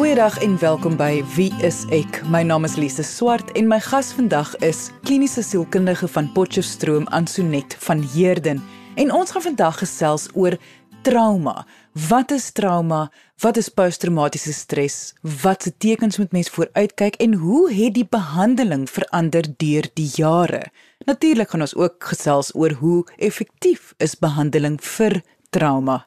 Goeiedag en welkom by Wie is ek? My naam is Lise Swart en my gas vandag is kliniese sielkundige van Potchefstroom Ansonet van Heerden. En ons gaan vandag gesels oor trauma. Wat is trauma? Wat is posttraumatiese stres? Wat se tekens moet mens vooruitkyk en hoe het die behandeling verander deur die jare? Natuurlik gaan ons ook gesels oor hoe effektief is behandeling vir trauma.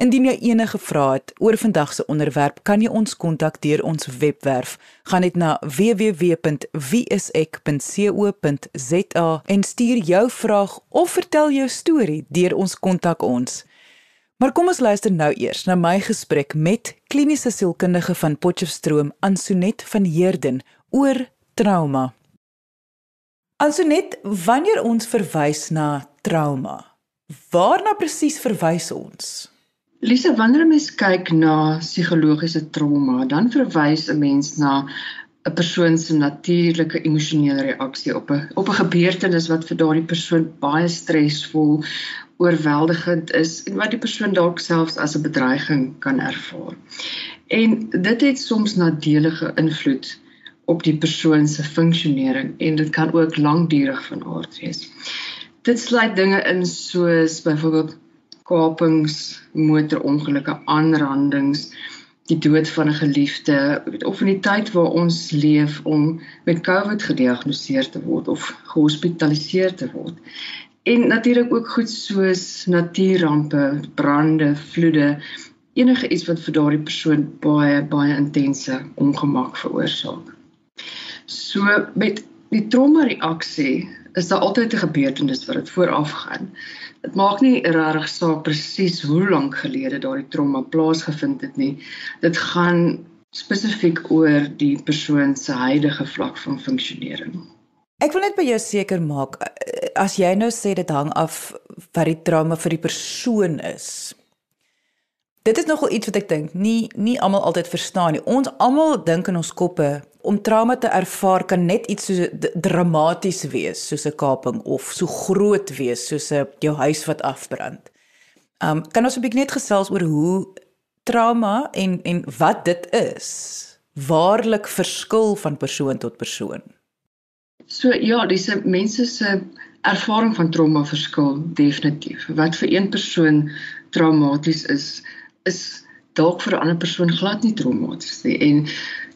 Indien jy enige vrae het oor vandag se onderwerp, kan jy ons kontak deur ons webwerf. Gaan net na www.wieisek.co.za en stuur jou vraag of vertel jou storie deur ons kontak ons. Maar kom ons luister nou eers na my gesprek met kliniese sielkundige van Potchefstroom, Ansonet van Heerden oor trauma. Ansonet, wanneer ons verwys na trauma, waarna presies verwys ons? Lisa, wanneer 'n mens kyk na psigologiese trauma, dan verwys 'n mens na 'n persoon se natuurlike emosionele reaksie op 'n op 'n gebeurtenis wat vir daardie persoon baie stresvol, oorweldigend is en wat die persoon dalk selfs as 'n bedreiging kan ervaar. En dit het soms nadelige invloed op die persoon se funksionering en dit kan ook lankdurig van aard wees. Dit sluit dinge in soos byvoorbeeld kapings, motorongelukke, aanrandings, die dood van 'n geliefde of in die tyd waar ons leef om met COVID gediagnoseer te word of gehospitaliseer te word. En natuurlik ook goed soos natuurrampe, brande, vloede, enige iets wat vir daardie persoon baie baie intense ongemak veroorsaak. So met die trauma reaksie is daar altyd 'n gebeurtenis wat dit vooraf gaan. Dit maak nie regtig saak presies hoe lank gelede daardie trauma plaasgevind het nie. Dit gaan spesifiek oor die persoon se huidige vlak van funksionering. Ek wil net by jou seker maak as jy nou sê dit hang af wat die trauma vir die persoon is. Dit is nogal iets wat ek dink nie nie almal altyd verstaan nie. Ons almal dink in ons koppe om trauma te ervaar kan net iets so dramaties wees soos 'n kaping of so groot wees soos 'n jou huis wat afbrand. Um kan ons 'n bietjie net gesels oor hoe trauma en en wat dit is waarlik verskil van persoon tot persoon. So ja, dis mense se ervaring van trauma verskil definitief. Wat vir een persoon traumaties is, is dalk vir 'n ander persoon glad nie traumaties nie. En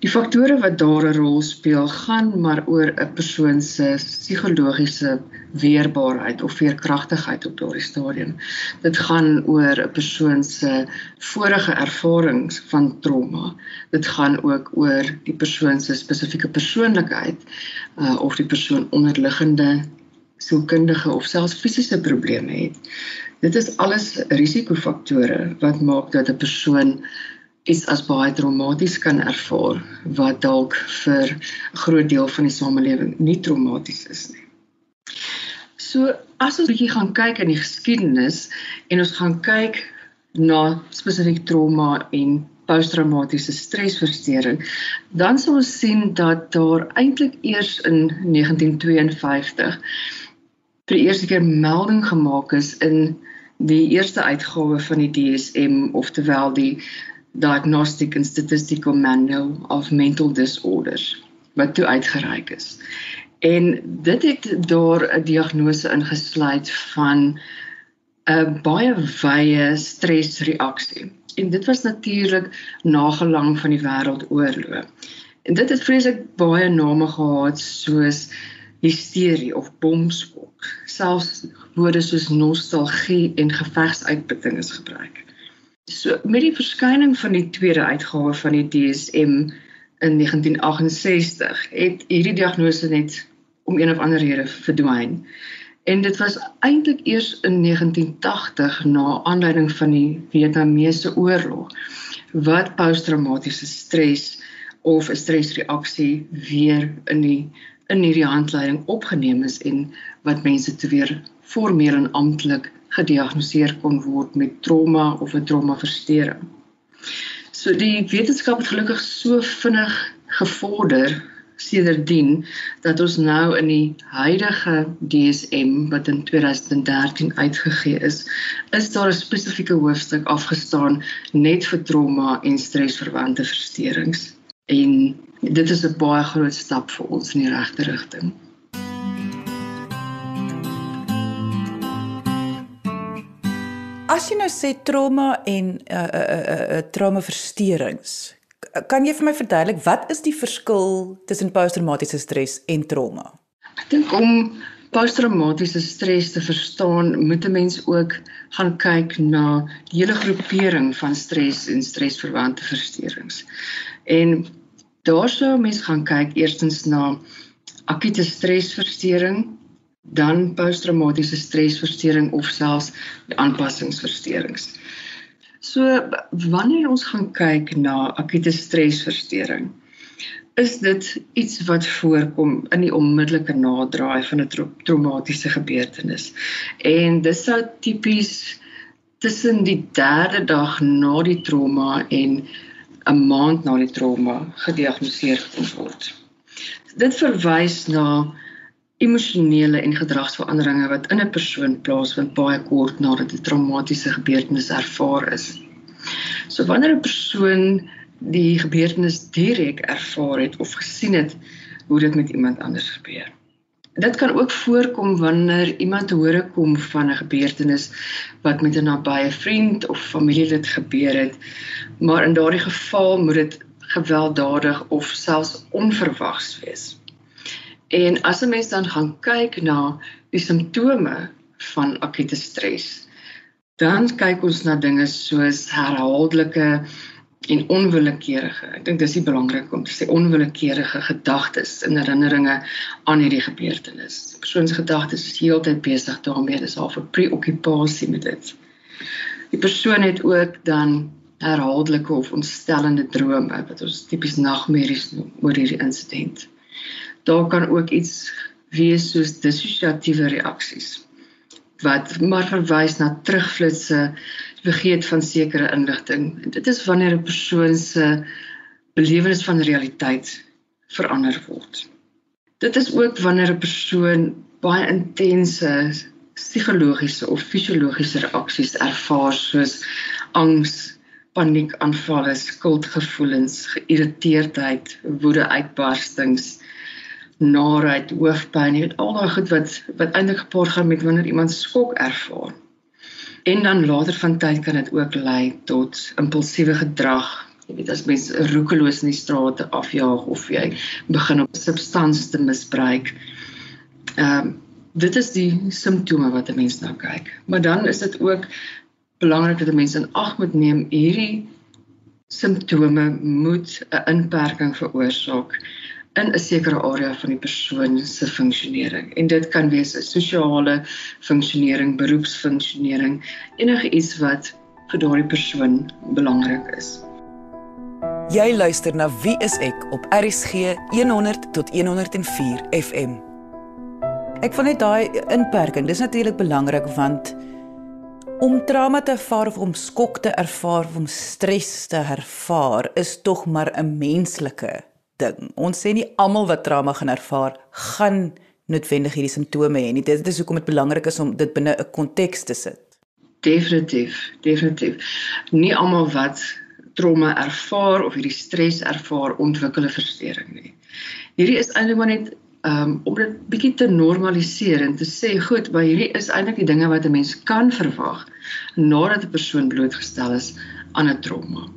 Die faktore wat daar 'n rol speel, gaan maar oor 'n persoon se psigologiese weerbaarheid of veerkragtigheid op daardie stadium. Dit gaan oor 'n persoon se vorige ervarings van trauma. Dit gaan ook oor die persoon se spesifieke persoonlikheid uh, of die persoon onderliggende sielkundige of selfs fisiese probleme het. Dit is alles risikofaktore wat maak dat 'n persoon iets as baie traumaties kan ervaar wat dalk vir 'n groot deel van die samelewing nie traumaties is nie. So as ons bietjie gaan kyk in die geskiedenis en ons gaan kyk na spesifiek trauma en posttraumatiese stresversteuring, dan sal ons sien dat daar eintlik eers in 1952 vir die eerste keer melding gemaak is in die eerste uitgawe van die DSM of terwyl die Diagnostic and Statistical Manual of Mental Disorders wat toe uitgereik is. En dit het daar 'n diagnose ingesluit van 'n baie wye stresreaksie. En dit was natuurlik nagelang van die wêreldoorlog. En dit het vreeslik baie name gehad soos hysterie of bomskok. Selfs woorde soos nostalgie en gevegsuitputting is gebruik. So met die verskyning van die tweede uitgawe van die DSM in 1968 het hierdie diagnose net om een of ander rede verdwyn. En dit was eintlik eers in 1980 na aanleiding van die Vietnamese oorlog wat posttraumatiese stres of 'n stresreaksie weer in die in hierdie handleiding opgeneem is en wat mense te weer formeel en amptelik gediagnoseer kon word met trauma of 'n traumaversteuring. So die wetenskap het gelukkig so vinnig gevorder sedertdien dat ons nou in die huidige DSM wat in 2013 uitgegee is, is daar 'n spesifieke hoofstuk afgestaan net vir trauma en stresverwante versteurings. En dit is 'n baie groot stap vir ons in die regte rigting. As jy nou sê trauma en uh uh uh, uh traumaversteurings, kan jy vir my verduidelik wat is die verskil tussen posttraumatiese stres en trauma? Ek dink om posttraumatiese stres te verstaan, moet 'n mens ook gaan kyk na die hele groepering van stres en stresverwante versteurings. En daarso mens gaan kyk eerstens na akute stresversteuring, dan posttraumatiese stresversteuring of selfs aanpassingsversteurings. So wanneer ons gaan kyk na akute stresversteuring, is dit iets wat voorkom in die onmiddellike naderdraai van 'n tra traumatiese gebeurtenis. En dit sou tipies tussen die 3de dag na die trauma en 'n maand na die trauma gediagnoseer word. Dit verwys na emosionele en gedragsveranderinge wat in 'n persoon plaasvind baie kort nadat 'n traumatiese gebeurtenis ervaar is. So wanneer 'n persoon die gebeurtenis direk ervaar het of gesien het hoe dit met iemand anders gebeur. Dit kan ook voorkom wanneer iemand hore kom van 'n gebeurtenis wat met 'n nabye vriend of familielid gebeur het, maar in daardie geval moet dit gewelddadig of selfs onverwags wees. En as 'n mens dan gaan kyk na die simptome van akute stres, dan kyk ons na dinge soos herhaaldelike en onwillekeurige. Ek dink dis die belangrik om te sê onwillekeurige gedagtes en herinneringe aan hierdie gebeurtenis. Die persoon se gedagtes is heeltyd besig daarmee, dis half 'n preokkupasie met dit. Die persoon het ook dan herhaaldelike of ontstellende drome wat ons tipies nagmerries noem oor hierdie insident daar kan ook iets wees soos dissosiatiewe reaksies wat maar verwys na terugflitsse vergeet van sekere inligting. Dit is wanneer 'n persoon se belewenis van realiteit verander word. Dit is ook wanneer 'n persoon baie intense psigologiese of fisiologiese reaksies ervaar soos angs, paniekaanvalle, skuldgevoelens, geïrriteerdheid, woedeuitbarstings, naheid, hoofpyn, jy weet al daai goed wat wat eintlik gepaard gaan met wanneer iemand skok ervaar. En dan later van tyd kan dit ook lei tot impulsiewe gedrag. Jy weet as mens roekeloos in die strate afjaag of jy begin op substansies te misbruik. Ehm um, dit is die simptome wat 'n mens nou kyk. Maar dan is dit ook belangrik dat 'n mens in ag moet neem hierdie simptome moet 'n inperking veroorsaak in 'n sekere area van die persoon se funksionering. En dit kan wees 'n sosiale funksionering, beroepsfunksionering, enige iets wat vir daardie persoon belangrik is. Jy luister na Wie is ek op RCG 100 tot 104 FM. Ek vind net daai inperking, dis natuurlik belangrik want om trauma te ervaar of om skok te ervaar of om stres te ervaar is tog maar 'n menslike ding. Ons sê nie almal wat trauma gaan ervaar gaan noodwendig hierdie simptome hê nie. Dit is hoekom dit belangrik is om dit binne 'n konteks te sit. Definitief, definitief. Nie almal wat trauma ervaar of hierdie stres ervaar ontwikkel 'n verstoring nie. Hierdie is eintlik maar net um, om dit bietjie te normaliseer en te sê goed, maar hierdie is eintlik die dinge wat 'n mens kan verwag nadat 'n persoon blootgestel is aan 'n trauma.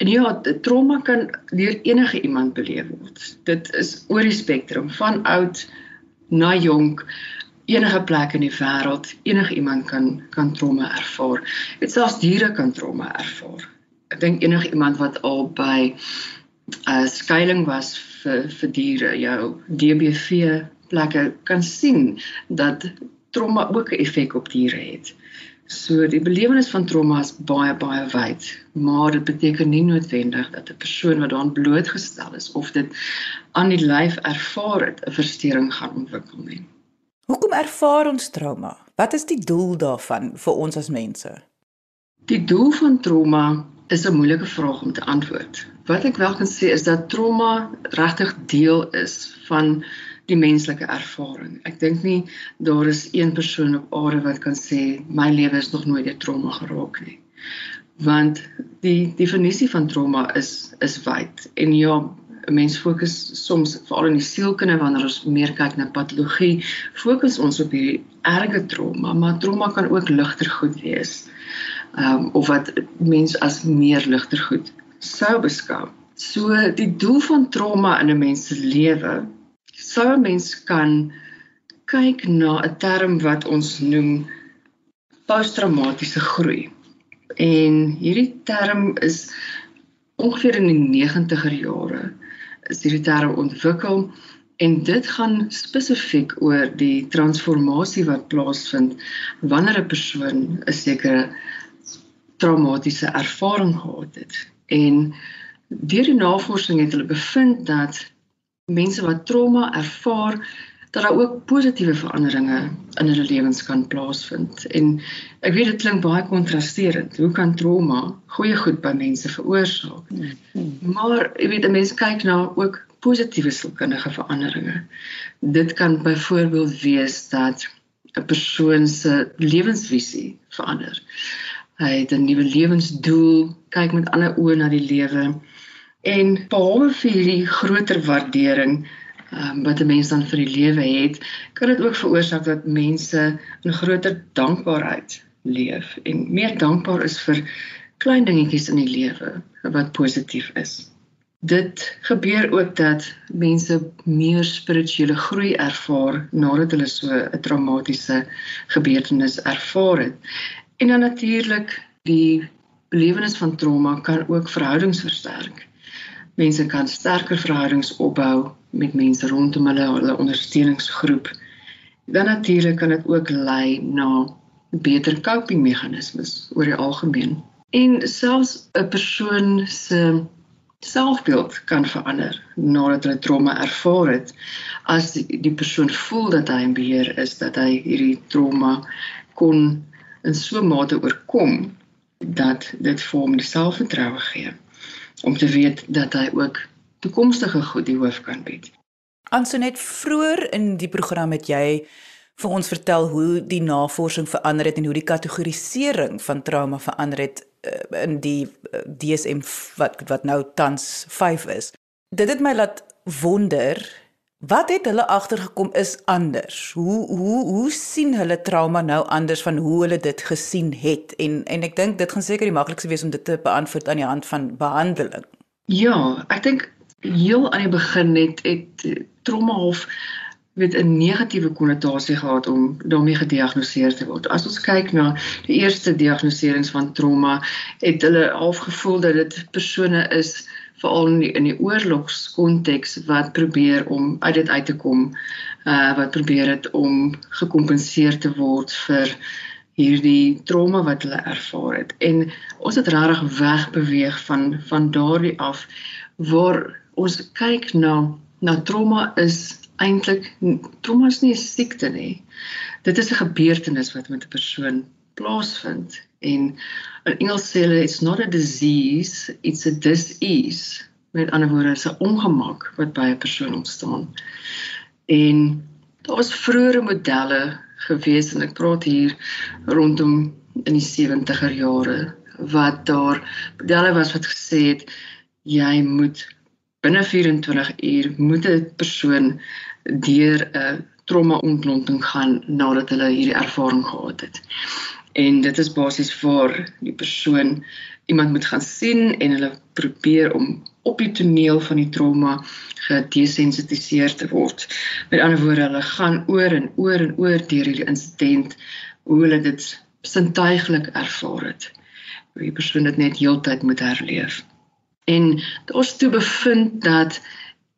En ja, trauma kan deur enige iemand beleef word. Dit is oor die spektrum van oud na jonk enige plek in die wêreld enige iemand kan kan trauma ervaar. Dit selfs diere kan trauma ervaar. Ek dink enige iemand wat al by 'n uh, skuilings was vir vir diere, jou DBV plekke kan sien dat trauma ook 'n effek op diere het. So die belewenis van trauma is baie baie wyd, maar dit beteken nie noodwendig dat 'n persoon wat daaraan blootgestel is of dit aan die lyf ervaar het, 'n verstoring gaan ontwikkel nie. Hoekom ervaar ons trauma? Wat is die doel daarvan vir ons as mense? Die doel van trauma is 'n moeilike vraag om te antwoord. Wat ek wel kan sê is dat trauma regtig deel is van die menslike ervaring. Ek dink nie daar is een persoon op aarde wat kan sê my lewe is nog nooit deur trauma geraak nie. Want die definisie van trauma is is wyd en ja, 'n mens fokus soms veral in die sielkunde wanneer ons meer kyk na patologie, fokus ons op hierdie erge trauma, maar trauma kan ook ligter goed wees. Ehm um, of wat mens as meer ligter goed sou beskou. So die doel van trauma in 'n mens se lewe sou 'n mens kan kyk na 'n term wat ons noem posttraumatiese groei. En hierdie term is ongeveer in die 90er jare is hierdie term ontwikkel en dit gaan spesifiek oor die transformasie wat plaasvind wanneer 'n persoon 'n sekere traumatiese ervaring gehad het. En deur die navorsing het hulle bevind dat mense wat trauma ervaar dat daar ook positiewe veranderinge in hulle lewens kan plaasvind. En ek weet dit klink baie kontrasterend. Hoe kan trauma goeie goed by mense veroorsaak? Hmm. Maar jy weet 'n mens kyk na ook positiewe sielkundige veranderinge. Dit kan byvoorbeeld wees dat 'n persoon se lewensvisie verander. Hy het 'n nuwe lewensdoel, kyk met ander oë na die lewe en behalwe vir hierdie groter waardering um, wat 'n mens dan vir die lewe het, kan dit ook veroorsaak dat mense 'n groter dankbaarheid leef en meer dankbaar is vir klein dingetjies in die lewe wat positief is. Dit gebeur ook dat mense meer spirituele groei ervaar nadat hulle so 'n traumatiese gebeurtenis ervaar het. En dan natuurlik die belewenis van trauma kan ook verhoudings versterk. Mense kan sterker verhoudings opbou met mense rondom hulle, hulle ondersteuningsgroep. Dan natuurlik kan dit ook lei na beter coping meganismes oor die algemeen. En selfs 'n persoon se selfbeeld kan verander nadat hulle trauma ervaar het as die, die persoon voel dat hy in beheer is, dat hy hierdie trauma kon in so 'n mate oorkom dat dit vir hom die selfvertroue gee om te weet dat hy ook toekomstige goed die hoof kan bied. Ansonet vroeër in die program het jy vir ons vertel hoe die navorsing verander het en hoe die kategorisering van trauma verander het uh, in die eh, DSM wat wat nou tans 5 is. Dit het my laat wonder wat het hulle agtergekom is anders. Hoe hoe hoe sien hulle trauma nou anders van hoe hulle dit gesien het en en ek dink dit gaan seker die maklikste wees om dit te beantwoord aan die hand van behandeling. Ja, ek dink heel aan die begin net het trauma hof met 'n negatiewe konnotasie gehad om daarmee gediagnoseer te word. As ons kyk na die eerste diagnoserings van trauma, het hulle afgevoel dat dit persone is veral in die, die oorlogskonteks wat probeer om uit dit uit te kom, uh wat probeer het om gekompenseer te word vir hierdie trauma wat hulle ervaar het. En ons het regtig wegbeweeg van van daardie af waar ons kyk na na trauma is eintlik trauma is nie 'n siekte nie. Dit is 'n gebeurtenis wat met 'n persoon plaasvind en in Engels sê hulle it's not a disease, it's a disease. Met ander woorde, is 'n ongemak wat by 'n persoon ontstaan. En daar was vroeëre modelle gewees en ek praat hier rondom in die 70er jare wat daar modelle was wat gesê het jy moet binne 24 uur moet 'n persoon deur 'n trauma ontlonting gaan nadat hulle hierdie ervaring gehad het. En dit is basies waar die persoon iemand moet gaan sien en hulle probeer om op die toneel van die trauma gedesensitiseer te word. Met ander woorde, hulle gaan oor en oor en oor deur hierdie insident hoe hulle dit sintuiglik ervaar het. Hoe die persoon dit net heeltyd moet herleef. En ons toe bevind dat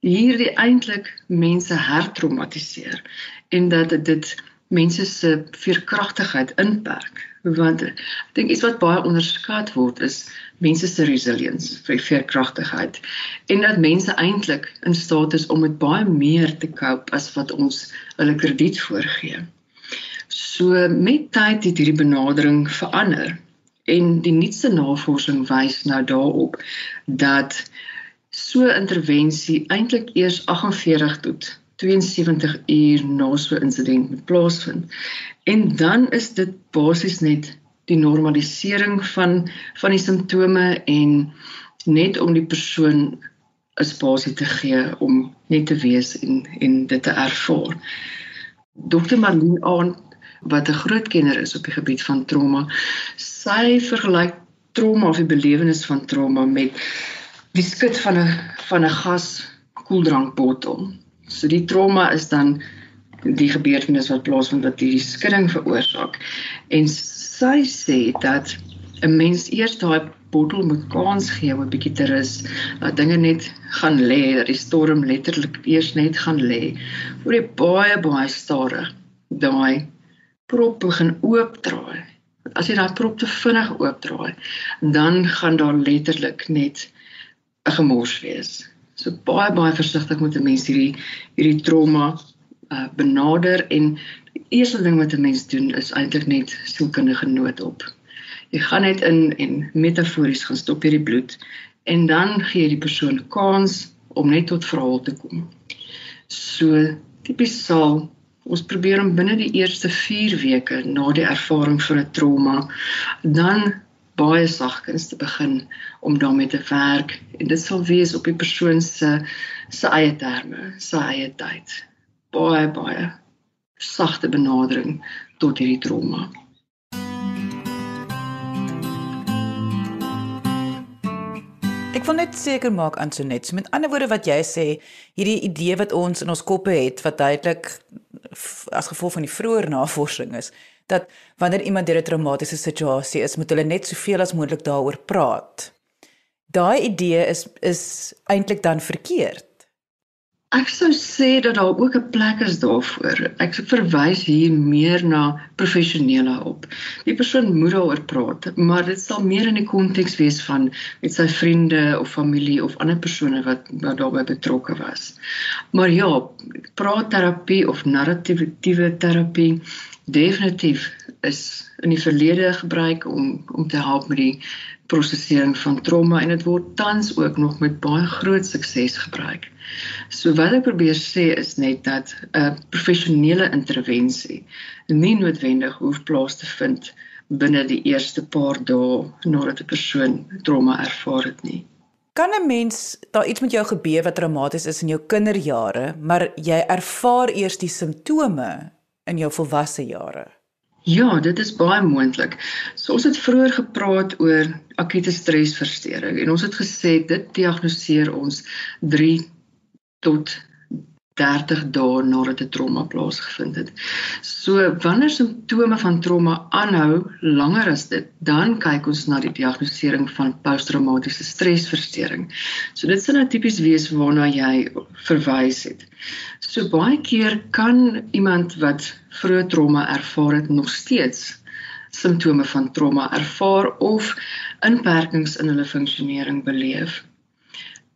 hierdie eintlik mense hertraumatiseer en dat dit mense se veerkragtigheid inperk want ek dink iets wat baie onderskat word is mense se resilience vir veerkragtigheid en dat mense eintlik in staat is om met baie meer te cope as wat ons hulle krediet voorgee. So met tyd het hierdie benadering verander En die nuutste navorsing wys nou daarop dat so intervensie eintlik eers 48 tot 72 uur na so 'n insident moet plaasvind. En dan is dit basies net die normalisering van van die simptome en net om die persoon 'n spasie te gee om net te wees en en dit te ervaar. Dr. Marlene aan wat 'n groot kenner is op die gebied van trauma, sy vergelyk trauma of die belewenis van trauma met die skud van 'n van 'n gas koeldrankbottel. So die trauma is dan die gebeurtenis wat plaasvind wat hierdie skudding veroorsaak. En sy sê dat 'n mens eers daai bottel moet kans gee om 'n bietjie te rus, dat dinge net gaan lê, dat die storm letterlik eers net gaan lê voor jy baie baie stadig daai prop begin oopdraai. As jy daai prop te vinnig oopdraai, dan gaan daar letterlik net 'n gemors wees. So baie baie versigtig moet 'n mens hierdie hierdie trauma uh, benader en die eerste ding wat 'n mens doen is eintlik net sielkundige noodop. Jy gaan net in en metafories gaan stop hierdie bloed en dan gee jy die persoon kans om net tot verhaal te kom. So tipies sal ons probeer om binne die eerste 4 weke na die ervaring van 'n trauma dan baie sagkens te begin om daarmee te werk en dit sal wees op die persoon se se eie terme, sy eie tyd. Baie baie sagte benadering tot hierdie trauma. Ek wil net seker maak Antoinette, so met ander woorde wat jy sê, hierdie idee wat ons in ons koppe het wat duidelik as gevolg van die vroeë navorsing is, dat wanneer iemand deur 'n traumatiese situasie is, moet hulle net soveel as moontlik daaroor praat. Daai idee is is eintlik dan verkeerd. Ek sou sê dat daar ook 'n plek is daarvoor. Ek verwys hier meer na professionele op. Die persoon moet daaroor praat, maar dit sal meer in die konteks wees van met sy vriende of familie of ander persone wat wat daarbey betrokke was. Maar ja, praatterapie of narratiewe terapie definitief is in die verlede gebruik om om te help met die prosesering van trauma en dit word tans ook nog met baie groot sukses gebruik. So wat ek probeer sê is net dat 'n professionele intervensie nie noodwendig hoef plaas te vind binne die eerste paar dae nadat 'n persoon trauma ervaar het nie. Kan 'n mens daar iets met jou gebeur wat traumaties is in jou kinderjare, maar jy ervaar eers die simptome in jou volwasse jare? Ja, dit is baie moontlik. So ons het vroeër gepraat oor akute stresversteuring en ons het gesê dit diagnoseer ons 3 tot 30 dae nadat 'n trauma plaasgevind het. So wanneer simptome van trauma aanhou langer as dit, dan kyk ons na die diagnostisering van posttraumatiese stresversteuring. So dit sou nou tipies wees waarna jy verwys het. So baie keer kan iemand wat vroeë trauma ervaar het nog steeds simptome van trauma ervaar of inperkings in hulle funksionering beleef.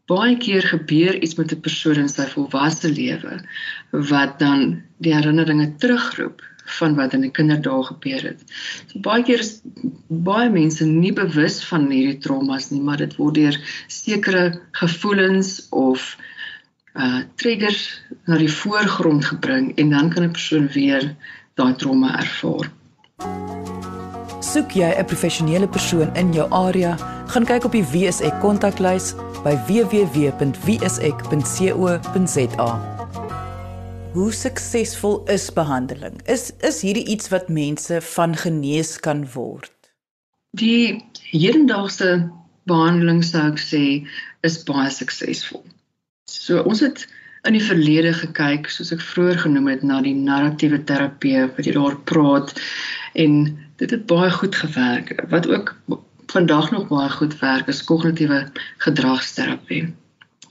Baie keer gebeur iets met 'n persoon in sy volwasse lewe wat dan die herinneringe terugroep van wat in die kinderdae gebeur het. So baie keer is baie mense nie bewus van hierdie traumas nie, maar dit word deur sekere gevoelens of uh triggers na die voorgrond gebring en dan kan 'n persoon weer daai trauma ervaar. Soek jy 'n professionele persoon in jou area, gaan kyk op die WSE kontaklys by www.wsek.co.za. Hoe suksesvol is behandeling? Is is hierdie iets wat mense van genees kan word? Die hedendaagse behandeling sou ek sê is baie suksesvol. So ons het in die verlede gekyk, soos ek vroeër genoem het, na die narratiewe terapie wat jy daar praat en dit het baie goed gewerk. Wat ook vandag nog baie goed werk is kognitiewe gedragsterapie.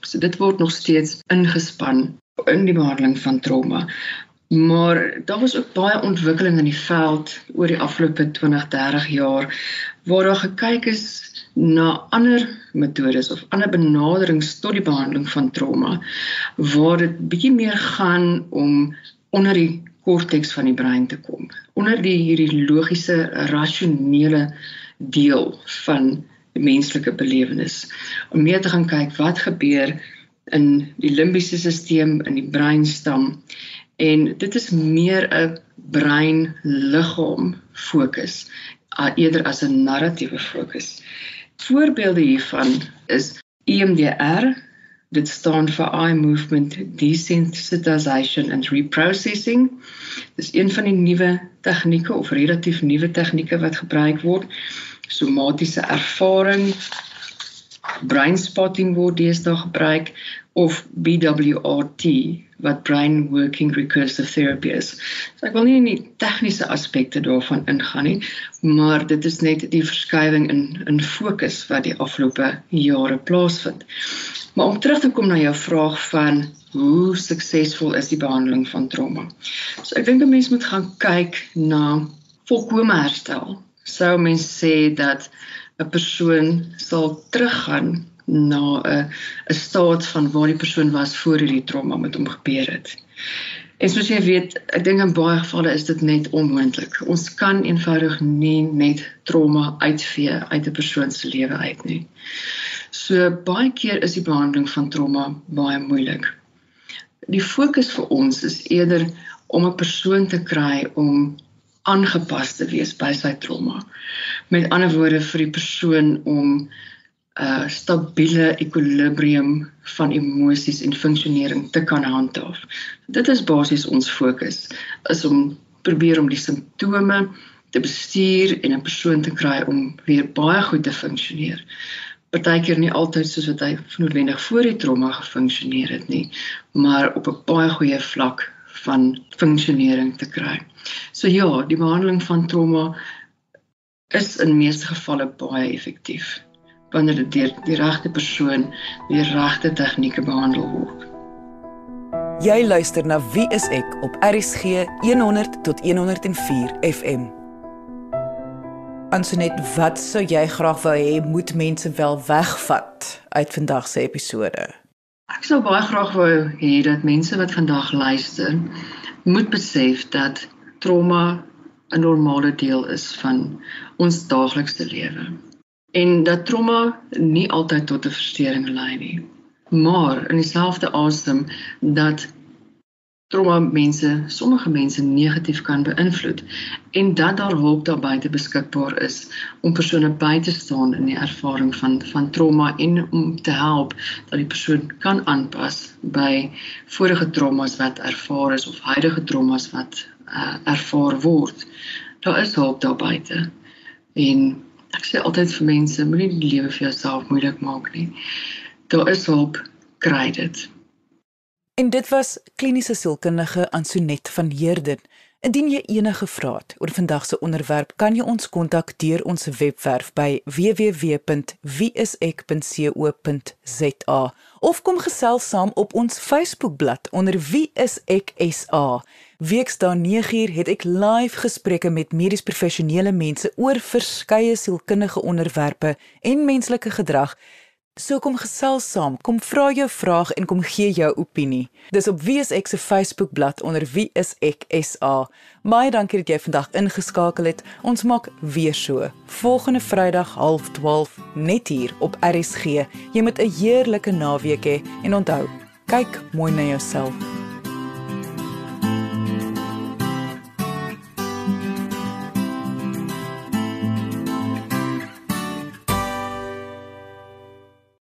So dit word nog steeds ingespan in die behandeling van trauma. Maar daar was ook baie ontwikkeling in die veld oor die afgelope 20, 30 jaar waar daar gekyk is na ander metodes of ander benaderings tot die behandeling van trauma waar dit bietjie meer gaan om onder die korteks van die brein te kom onder die hierdie logiese rasionele deel van die menslike belewenis. Om meer te gaan kyk wat gebeur in die limbiese stelsel in die breinstam en dit is meer 'n brein-liggaam fokus eerder as 'n narratiewe fokus. Voorbeelde hiervan is EMDR dit staan vir eye movement desensitization and reprocessing. Dis een van die nuwe tegnieke of relatief nuwe tegnieke wat gebruik word. Somatiese ervaring brain spotting word deesdae gebruik of BWRT wat brain working recursive therapy is. So ek wil nie in die tegniese aspekte daarvan ingaan nie, maar dit is net die verskywing in in fokus wat die afgelope jare plaasvind. Maar om terug te kom na jou vraag van hoe suksesvol is die behandeling van trauma. So ek dink 'n mens moet gaan kyk na volkomme herstel. Sou mens sê dat 'n persoon sal teruggaan na 'n 'n staat van waar die persoon was voor hierdie trauma met hom gebeur het. En soos jy weet, ek dink in baie gevalle is dit net onmoontlik. Ons kan eenvoudig nie net trauma uitvee uit 'n persoon se lewe uit nie. So baie keer is die behandeling van trauma baie moeilik. Die fokus vir ons is eerder om 'n persoon te kry om aangepas te wees by sy trauma. Met ander woorde vir die persoon om 'n uh, stabiele ekwilibrium van emosies en funksionering te kan handhaaf. Dit is basies ons fokus is om probeer om die simptome te bestuur en 'n persoon te kry om weer baie goed te funksioneer. Partykeer nie altyd soos wat hy noodwendig voor die trauma gefunksioneer het nie, maar op 'n baie goeie vlak van funksionering te kry. So ja, die behandeling van trauma is in meeste gevalle baie effektief wanneer dit deur die regte persoon die regte tegnieke behandel word. Jy luister na Wie is ek op RSG 100 tot 104 FM. Ansonet, wat sou jy graag wou hê moet mense wel wegvat uit vandag se episode? Ek sou baie graag wou hê dat mense wat vandag luister, moet besef dat trauma 'n normale deel is van ons daaglikse lewe en dat trauma nie altyd tot 'n verstoring lei nie. Maar in dieselfde asem dat trauma mense, sommige mense negatief kan beïnvloed en dat daar hulp daar buite beskikbaar is om persone by te staan in die ervaring van van trauma en om te help dat die persoon kan aanpas by vorige traumas wat ervaar is of huidige traumas wat uh, ervaar word. Daar is hulp daar buite. En Ek sê altyd vir mense, moenie die lewe vir jouself moeilik maak nie. Daar is hulp, kry dit. En dit was kliniese sielkundige Ansonet van Heerden. Indien jy enige vrae het oor vandag se onderwerp, kan jy ons kontak deur ons webwerf by www.wieisek.co.za of kom gesels saam op ons Facebookblad onder wieiseksa. Weksdae 9uur het ek live gesprekke met medies professionele mense oor verskeie sielkundige onderwerpe en menslike gedrag So kom gesels saam, kom vra jou vraag en kom gee jou opinie. Dis op Wie is ek se Facebookblad onder Wie is ek SA. Baie dankie dat jy vandag ingeskakel het. Ons maak weer so. Volgende Vrydag 12:30 net hier op RSG. Jy moet 'n heerlike naweek hê en onthou, kyk mooi na jouself.